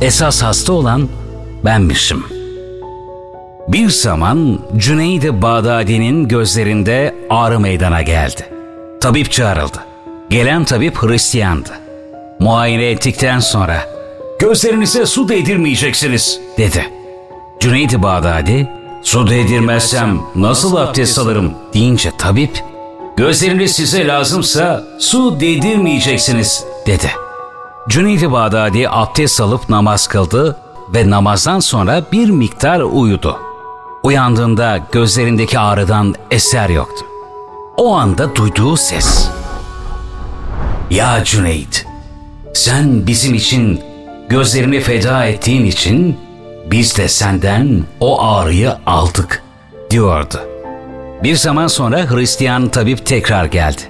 esas hasta olan benmişim. Bir zaman Cüneyd-i Bağdadi'nin gözlerinde ağrı meydana geldi. Tabip çağrıldı. Gelen tabip Hristiyandı. Muayene ettikten sonra gözlerinize su değdirmeyeceksiniz dedi. Cüneyd-i Bağdadi su değdirmezsem nasıl abdest alırım deyince tabip gözleriniz size lazımsa su değdirmeyeceksiniz dedi. Cüneyd-i Bağdadi abdest alıp namaz kıldı ve namazdan sonra bir miktar uyudu. Uyandığında gözlerindeki ağrıdan eser yoktu. O anda duyduğu ses. Ya Cüneyt, sen bizim için gözlerini feda ettiğin için biz de senden o ağrıyı aldık diyordu. Bir zaman sonra Hristiyan tabip tekrar geldi.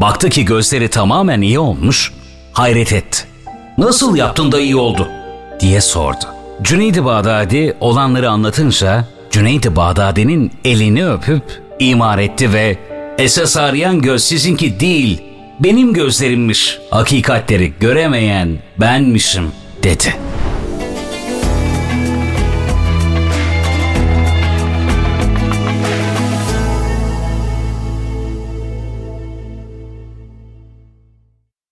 Baktı ki gözleri tamamen iyi olmuş, hayret etti. Nasıl yaptın da iyi oldu? diye sordu. Cüneyd-i Bağdadi olanları anlatınca Cüneyd-i Bağdadi'nin elini öpüp imar etti ve esas arayan göz sizinki değil, benim gözlerimmiş. Hakikatleri göremeyen benmişim dedi.''